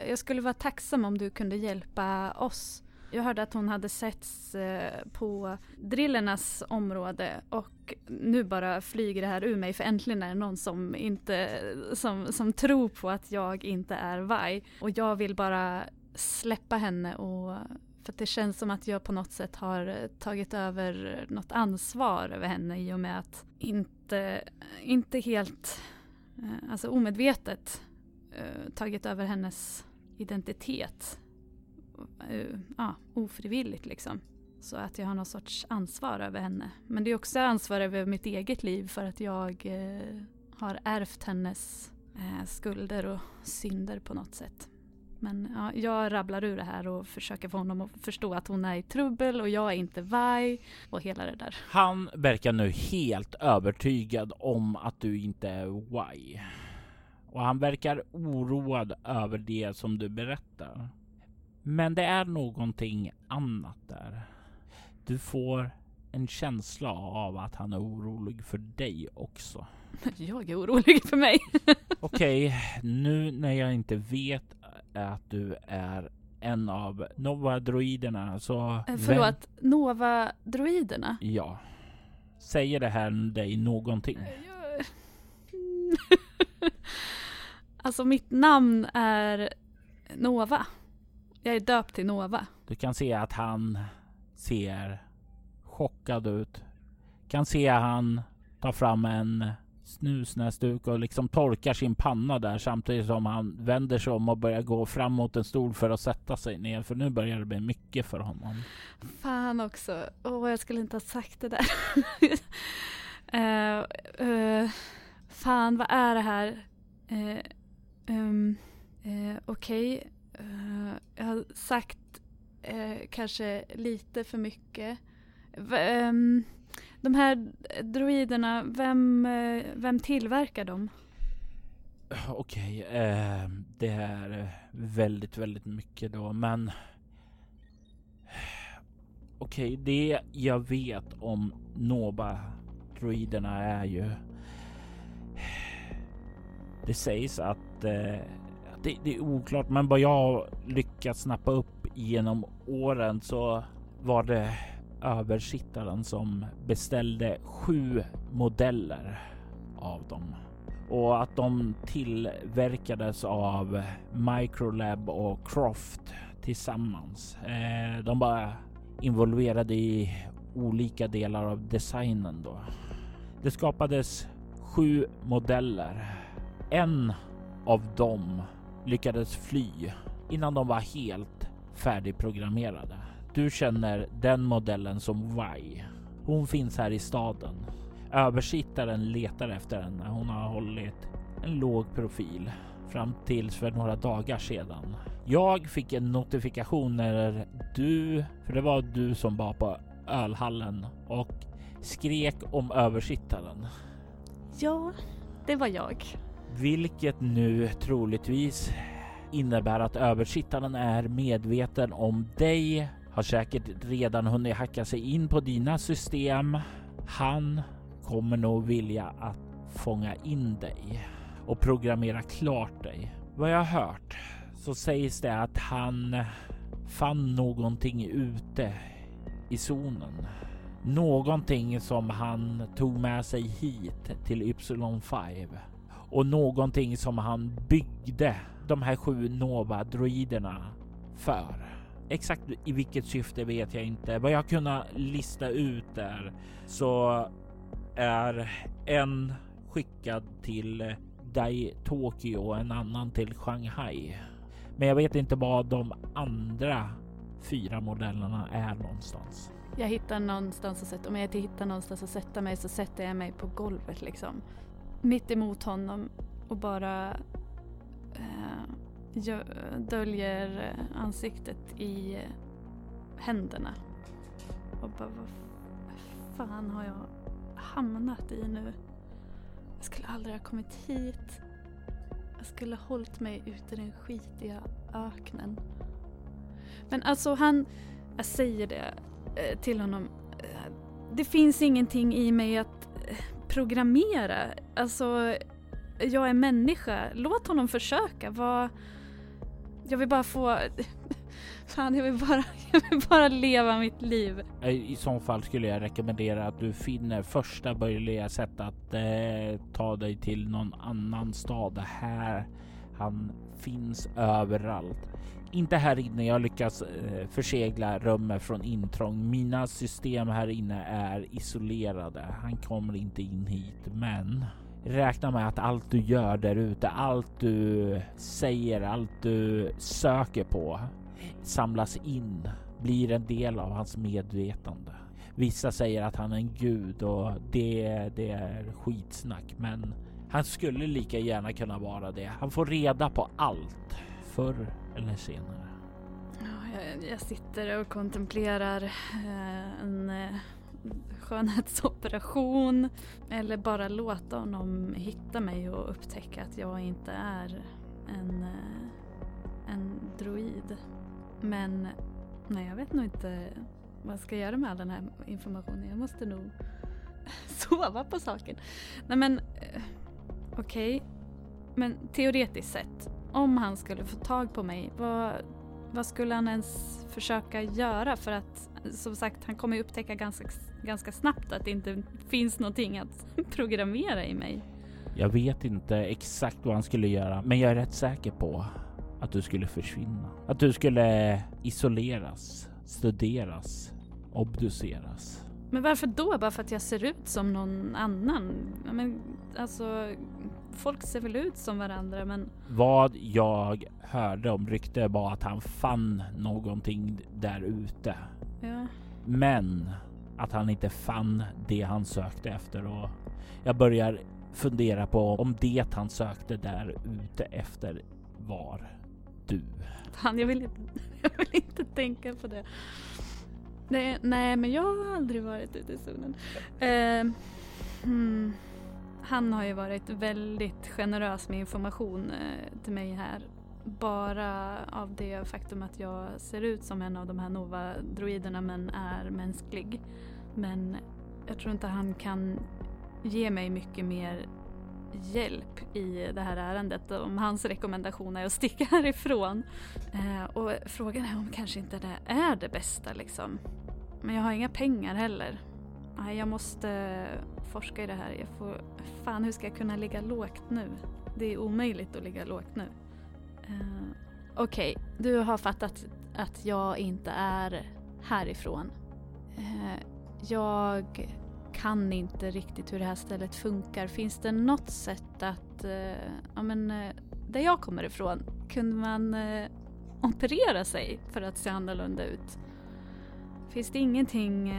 jag skulle vara tacksam om du kunde hjälpa oss. Jag hörde att hon hade setts eh, på drillernas område och nu bara flyger det här ur mig för äntligen är det någon som inte som, som tror på att jag inte är Vai. Och jag vill bara släppa henne och för att det känns som att jag på något sätt har tagit över något ansvar över henne i och med att inte, inte helt, eh, alltså omedvetet eh, tagit över hennes identitet. Eh, ja, ofrivilligt liksom. Så att jag har någon sorts ansvar över henne. Men det är också ansvar över mitt eget liv för att jag eh, har ärvt hennes eh, skulder och synder på något sätt. Men ja, jag rabblar ur det här och försöker få honom att förstå att hon är i trubbel och jag är inte vaj och hela det där. Han verkar nu helt övertygad om att du inte är vaj. Och han verkar oroad över det som du berättar. Men det är någonting annat där. Du får en känsla av att han är orolig för dig också. Jag är orolig för mig. Okej, okay, nu när jag inte vet att du är en av Nova-droiderna så... Eh, förlåt, vem... Nova-droiderna? Ja. Säger det här dig någonting? Jag... alltså mitt namn är Nova. Jag är döpt till Nova. Du kan se att han ser chockad ut. Kan se att han tar fram en snusnäsduk och liksom torkar sin panna där samtidigt som han vänder sig om och börjar gå fram mot en stol för att sätta sig ner. För nu börjar det bli mycket för honom. Fan också. Åh, jag skulle inte ha sagt det där. uh, uh, fan, vad är det här? Uh, um, Okej. Okay. Eh, jag har sagt eh, kanske lite för mycket. Um, de här droiderna, vem, uh, vem tillverkar dem? Okej, okay, det är väldigt, väldigt mycket då, men Okej, okay, det jag vet om Noba-droiderna är ju Det sägs att eh, det, det, är oklart, men vad jag lyckats snappa upp genom åren så var det översittaren som beställde sju modeller av dem och att de tillverkades av Microlab och Croft tillsammans. Eh, de var involverade i olika delar av designen då. Det skapades sju modeller. En av dem lyckades fly innan de var helt färdigprogrammerade. Du känner den modellen som Vai. Hon finns här i staden. Översittaren letar efter henne. Hon har hållit en låg profil fram tills för några dagar sedan. Jag fick en notifikation när du, för det var du som var på ölhallen och skrek om översittaren. Ja, det var jag. Vilket nu troligtvis innebär att översittaren är medveten om dig har säkert redan hunnit hacka sig in på dina system. Han kommer nog vilja att fånga in dig och programmera klart dig. Vad jag har hört så sägs det att han fann någonting ute i zonen. Någonting som han tog med sig hit till Y5 och någonting som han byggde de här sju Nova-droiderna för. Exakt i vilket syfte vet jag inte. Vad jag kunnat lista ut där så är en skickad till Dai Tokyo och en annan till Shanghai. Men jag vet inte vad de andra fyra modellerna är någonstans. Jag hittar någonstans att sätta, om jag inte hittar någonstans att sätta mig så sätter jag mig på golvet liksom. Mitt emot honom och bara eh, döljer ansiktet i händerna. Och bara, vad fan har jag hamnat i nu? Jag skulle aldrig ha kommit hit. Jag skulle ha hållit mig ute i den skitiga öknen. Men alltså han, jag säger det eh, till honom. Eh, det finns ingenting i mig att eh, programmera. Alltså, jag är människa. Låt honom försöka. Vad... Jag vill bara få... Fan, jag vill bara, jag vill bara leva mitt liv. Eh, I så fall skulle jag rekommendera att du finner första möjliga sätt att eh, ta dig till någon annan stad. Här han finns överallt. Inte här inne. Jag lyckas eh, försegla rummet från intrång. Mina system här inne är isolerade. Han kommer inte in hit, men räkna med att allt du gör där ute, allt du säger, allt du söker på samlas in, blir en del av hans medvetande. Vissa säger att han är en gud och det, det är skitsnack, men han skulle lika gärna kunna vara det. Han får reda på allt förr eller senare. jag, jag sitter och kontemplerar eh, en eh, skönhetsoperation eller bara låta honom hitta mig och upptäcka att jag inte är en, eh, en droid. Men nej, jag vet nog inte vad jag ska göra med all den här informationen. Jag måste nog sova på saken. Nej men, eh, okej. Okay. Men teoretiskt sett, om han skulle få tag på mig, vad, vad skulle han ens försöka göra? För att som sagt, han kommer upptäcka ganska, ganska snabbt att det inte finns någonting att programmera i mig. Jag vet inte exakt vad han skulle göra, men jag är rätt säker på att du skulle försvinna. Att du skulle isoleras, studeras, obduceras. Men varför då? Bara för att jag ser ut som någon annan? Men, alltså, folk ser väl ut som varandra men... Vad jag hörde om rykte var att han fann någonting där ute. Ja. Men att han inte fann det han sökte efter och jag börjar fundera på om det han sökte där ute efter var du. Fan, jag vill inte, jag vill inte tänka på det. Nej, nej, men jag har aldrig varit ute i zonen. Uh, hmm. Han har ju varit väldigt generös med information eh, till mig här. Bara av det faktum att jag ser ut som en av de här Nova-droiderna men är mänsklig. Men jag tror inte han kan ge mig mycket mer hjälp i det här ärendet om hans rekommendation är att sticka härifrån. Eh, och frågan är om kanske inte det är det bästa liksom. Men jag har inga pengar heller. Nej, jag måste forska i det här. Jag får, fan, hur ska jag kunna ligga lågt nu? Det är omöjligt att ligga lågt nu. Uh, Okej, okay, du har fattat att jag inte är härifrån. Uh, jag kan inte riktigt hur det här stället funkar. Finns det något sätt att, uh, ja men, uh, där jag kommer ifrån, kunde man uh, operera sig för att se annorlunda ut? Finns det ingenting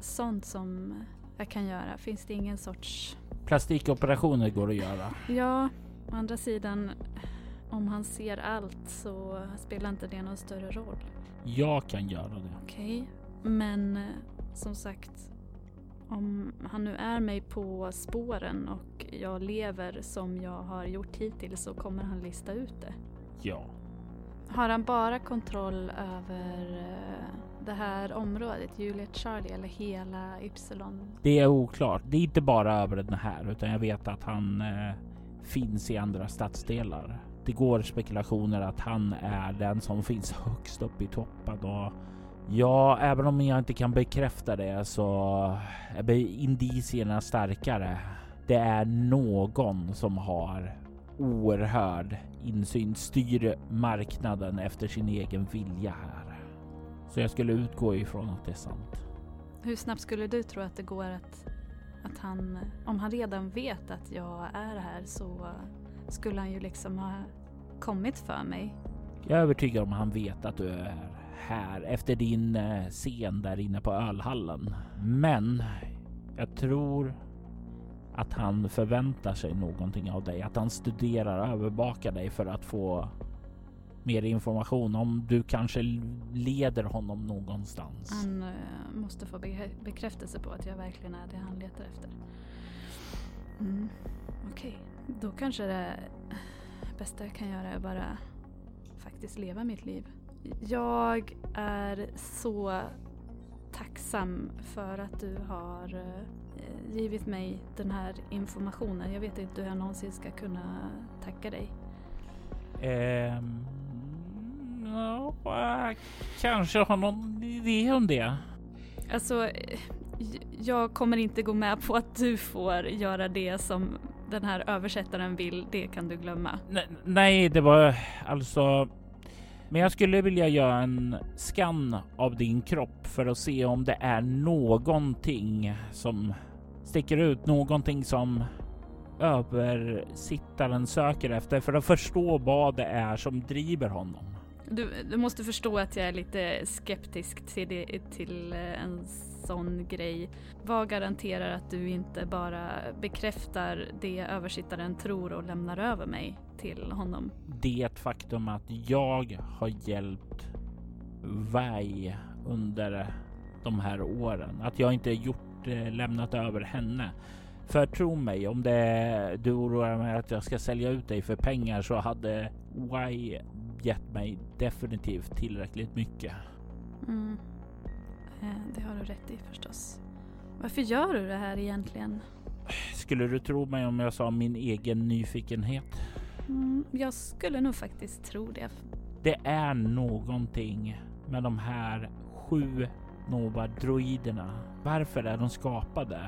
sånt som jag kan göra? Finns det ingen sorts... Plastikoperationer går att göra. Ja, å andra sidan, om han ser allt så spelar inte det någon större roll. Jag kan göra det. Okej, okay. men som sagt, om han nu är mig på spåren och jag lever som jag har gjort hittills så kommer han lista ut det. Ja. Har han bara kontroll över eh, det här området, Juliet Charlie eller hela Ypsilon? Det är oklart. Det är inte bara över den här utan jag vet att han eh, finns i andra stadsdelar. Det går spekulationer att han är den som finns högst upp i toppen och Ja, även om jag inte kan bekräfta det så är indicierna starkare. Det är någon som har oerhörd insyn, styr marknaden efter sin egen vilja här. Så jag skulle utgå ifrån att det är sant. Hur snabbt skulle du tro att det går att, att han, om han redan vet att jag är här så skulle han ju liksom ha kommit för mig? Jag är övertygad om att han vet att du är här efter din eh, scen där inne på ölhallen. Men jag tror att han förväntar sig någonting av dig, att han studerar, övervakar dig för att få mer information om du kanske leder honom någonstans. Han uh, måste få be bekräftelse på att jag verkligen är det han letar efter. Mm. Okej, okay. då kanske det bästa jag kan göra är bara faktiskt leva mitt liv. Jag är så tacksam för att du har eh, givit mig den här informationen. Jag vet inte hur jag någonsin ska kunna tacka dig. Ehm, ja, jag kanske har någon idé om det. Alltså, jag kommer inte gå med på att du får göra det som den här översättaren vill. Det kan du glömma. Ne- nej, det var alltså... Men jag skulle vilja göra en skann av din kropp för att se om det är någonting som sticker ut, någonting som översittaren söker efter för att förstå vad det är som driver honom. Du, du måste förstå att jag är lite skeptisk till, det, till eh, en sån grej. Vad garanterar att du inte bara bekräftar det översittaren tror och lämnar över mig till honom? Det faktum att jag har hjälpt Vai under de här åren, att jag inte gjort eh, lämnat över henne. För tro mig, om det du oroar mig att jag ska sälja ut dig för pengar så hade Wai gett mig definitivt tillräckligt mycket. Mm. Eh, Det har du rätt i förstås. Varför gör du det här egentligen? Skulle du tro mig om jag sa min egen nyfikenhet? Mm, jag skulle nog faktiskt tro det. Det är någonting med de här sju Nova-droiderna. Varför är de skapade?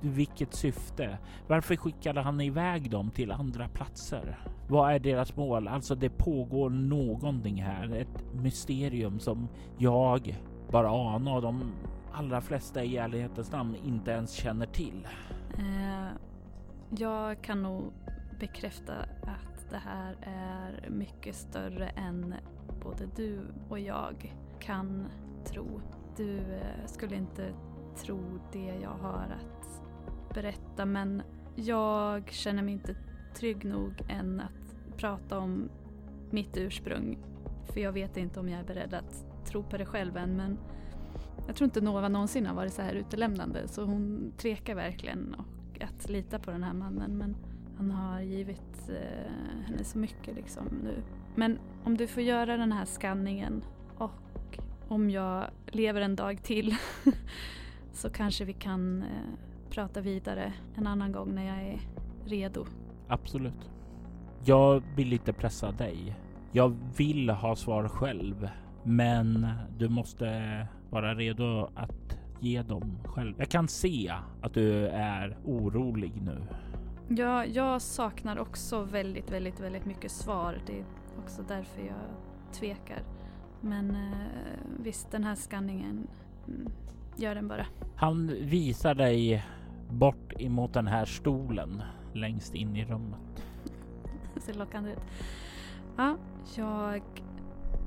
Vilket syfte? Varför skickade han iväg dem till andra platser? Vad är deras mål? Alltså det pågår någonting här. Ett mysterium som jag bara anar och de allra flesta i ärlighetens namn inte ens känner till. Eh, jag kan nog bekräfta att det här är mycket större än både du och jag kan tro. Du eh, skulle inte tro det jag har att berätta men jag känner mig inte trygg nog än att prata om mitt ursprung. För jag vet inte om jag är beredd att tro på det själv än men jag tror inte Nova någonsin har varit så här utelämnande så hon tvekar verkligen och att lita på den här mannen men han har givit eh, henne så mycket liksom nu. Men om du får göra den här skanningen och om jag lever en dag till så kanske vi kan eh, prata vidare en annan gång när jag är redo. Absolut. Jag vill inte pressa dig. Jag vill ha svar själv, men du måste vara redo att ge dem själv. Jag kan se att du är orolig nu. Ja, jag saknar också väldigt, väldigt, väldigt mycket svar. Det är också därför jag tvekar. Men eh, visst, den här skanningen, mm, gör den bara. Han visar dig bort emot den här stolen längst in i rummet. Det ser lockande ut. Ja, jag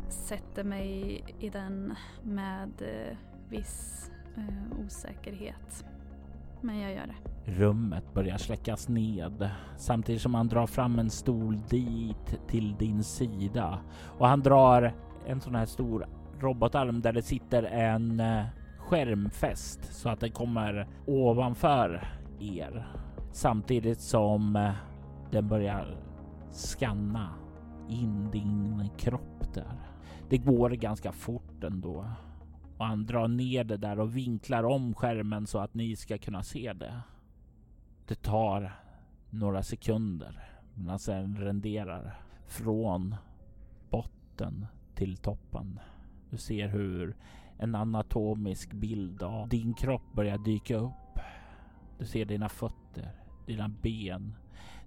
sätter mig i den med eh, viss eh, osäkerhet. Men jag gör det. Rummet börjar släckas ned samtidigt som han drar fram en stol dit till din sida och han drar en sån här stor robotarm där det sitter en eh, skärmfäst så att den kommer ovanför er samtidigt som eh, den börjar skanna in din kropp där. Det går ganska fort ändå och han drar ner det där och vinklar om skärmen så att ni ska kunna se det. Det tar några sekunder medan den renderar från botten till toppen. Du ser hur en anatomisk bild av din kropp börjar dyka upp. Du ser dina fötter, dina ben,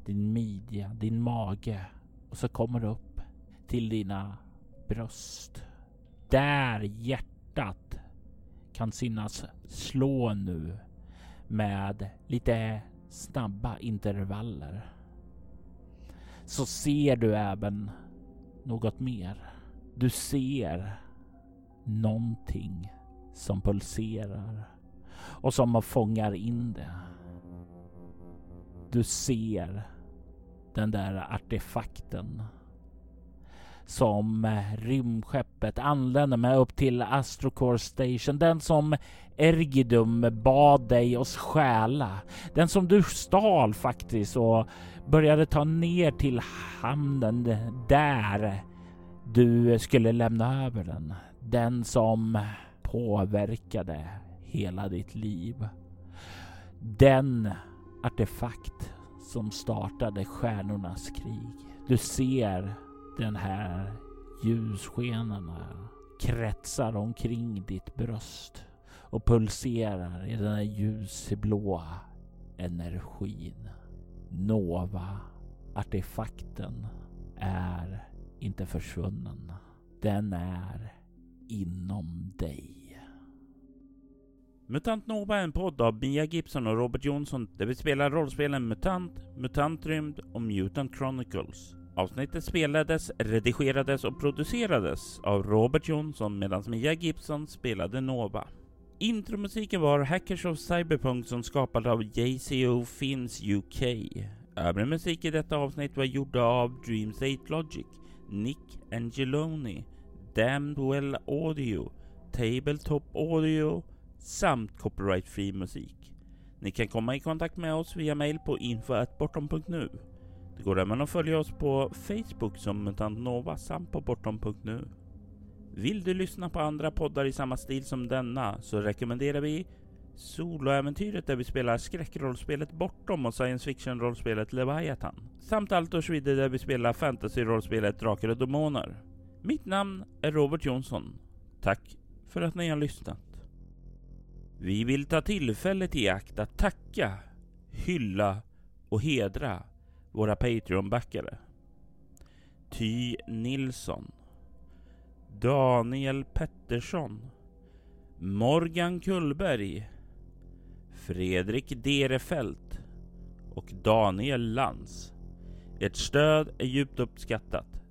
din midja, din mage och så kommer du upp till dina bröst. Där hjärtat kan synas slå nu med lite snabba intervaller. Så ser du även något mer. Du ser någonting som pulserar och som fångar in det. Du ser den där artefakten som rymdskeppet anlände med upp till Astrocore Station. Den som Ergidum bad dig att stjäla. Den som du stal faktiskt och började ta ner till hamnen där du skulle lämna över den. Den som påverkade hela ditt liv. Den artefakt som startade stjärnornas krig. Du ser den här ljusskenorna kretsar omkring ditt bröst och pulserar i den här ljusblåa energin. Nova-artefakten är inte försvunnen. Den är inom dig. MUTANT NOVA är en podd av Mia Gibson och Robert Jonsson där vi spelar rollspelen MUTANT, MUTANT Rymd och MUTANT Chronicles. Avsnittet spelades, redigerades och producerades av Robert Jonsson medan Mia Gibson spelade Nova. Intromusiken var Hackers of Cyberpunk som skapades av JCO Finns UK. Övrig musik i detta avsnitt var gjorda av Dreams 8 Logic, Nick Angeloni, Damned Well Audio, Tabletop Audio samt copyright-fri musik. Ni kan komma i kontakt med oss via mail på info.bortom.nu. Det går även att följa oss på Facebook som Mutant Nova samt på bortom.nu. Vill du lyssna på andra poddar i samma stil som denna så rekommenderar vi Soloäventyret där vi spelar skräckrollspelet Bortom och science fiction-rollspelet Leviathan. Samt Altor Schwide där vi spelar fantasy-rollspelet Drakar och Demoner. Mitt namn är Robert Jonsson. Tack för att ni har lyssnat. Vi vill ta tillfället i akt att tacka, hylla och hedra våra Patreon-backare. Ty Nilsson Daniel Pettersson Morgan Kullberg Fredrik Derefelt och Daniel Lantz. Ert stöd är djupt uppskattat.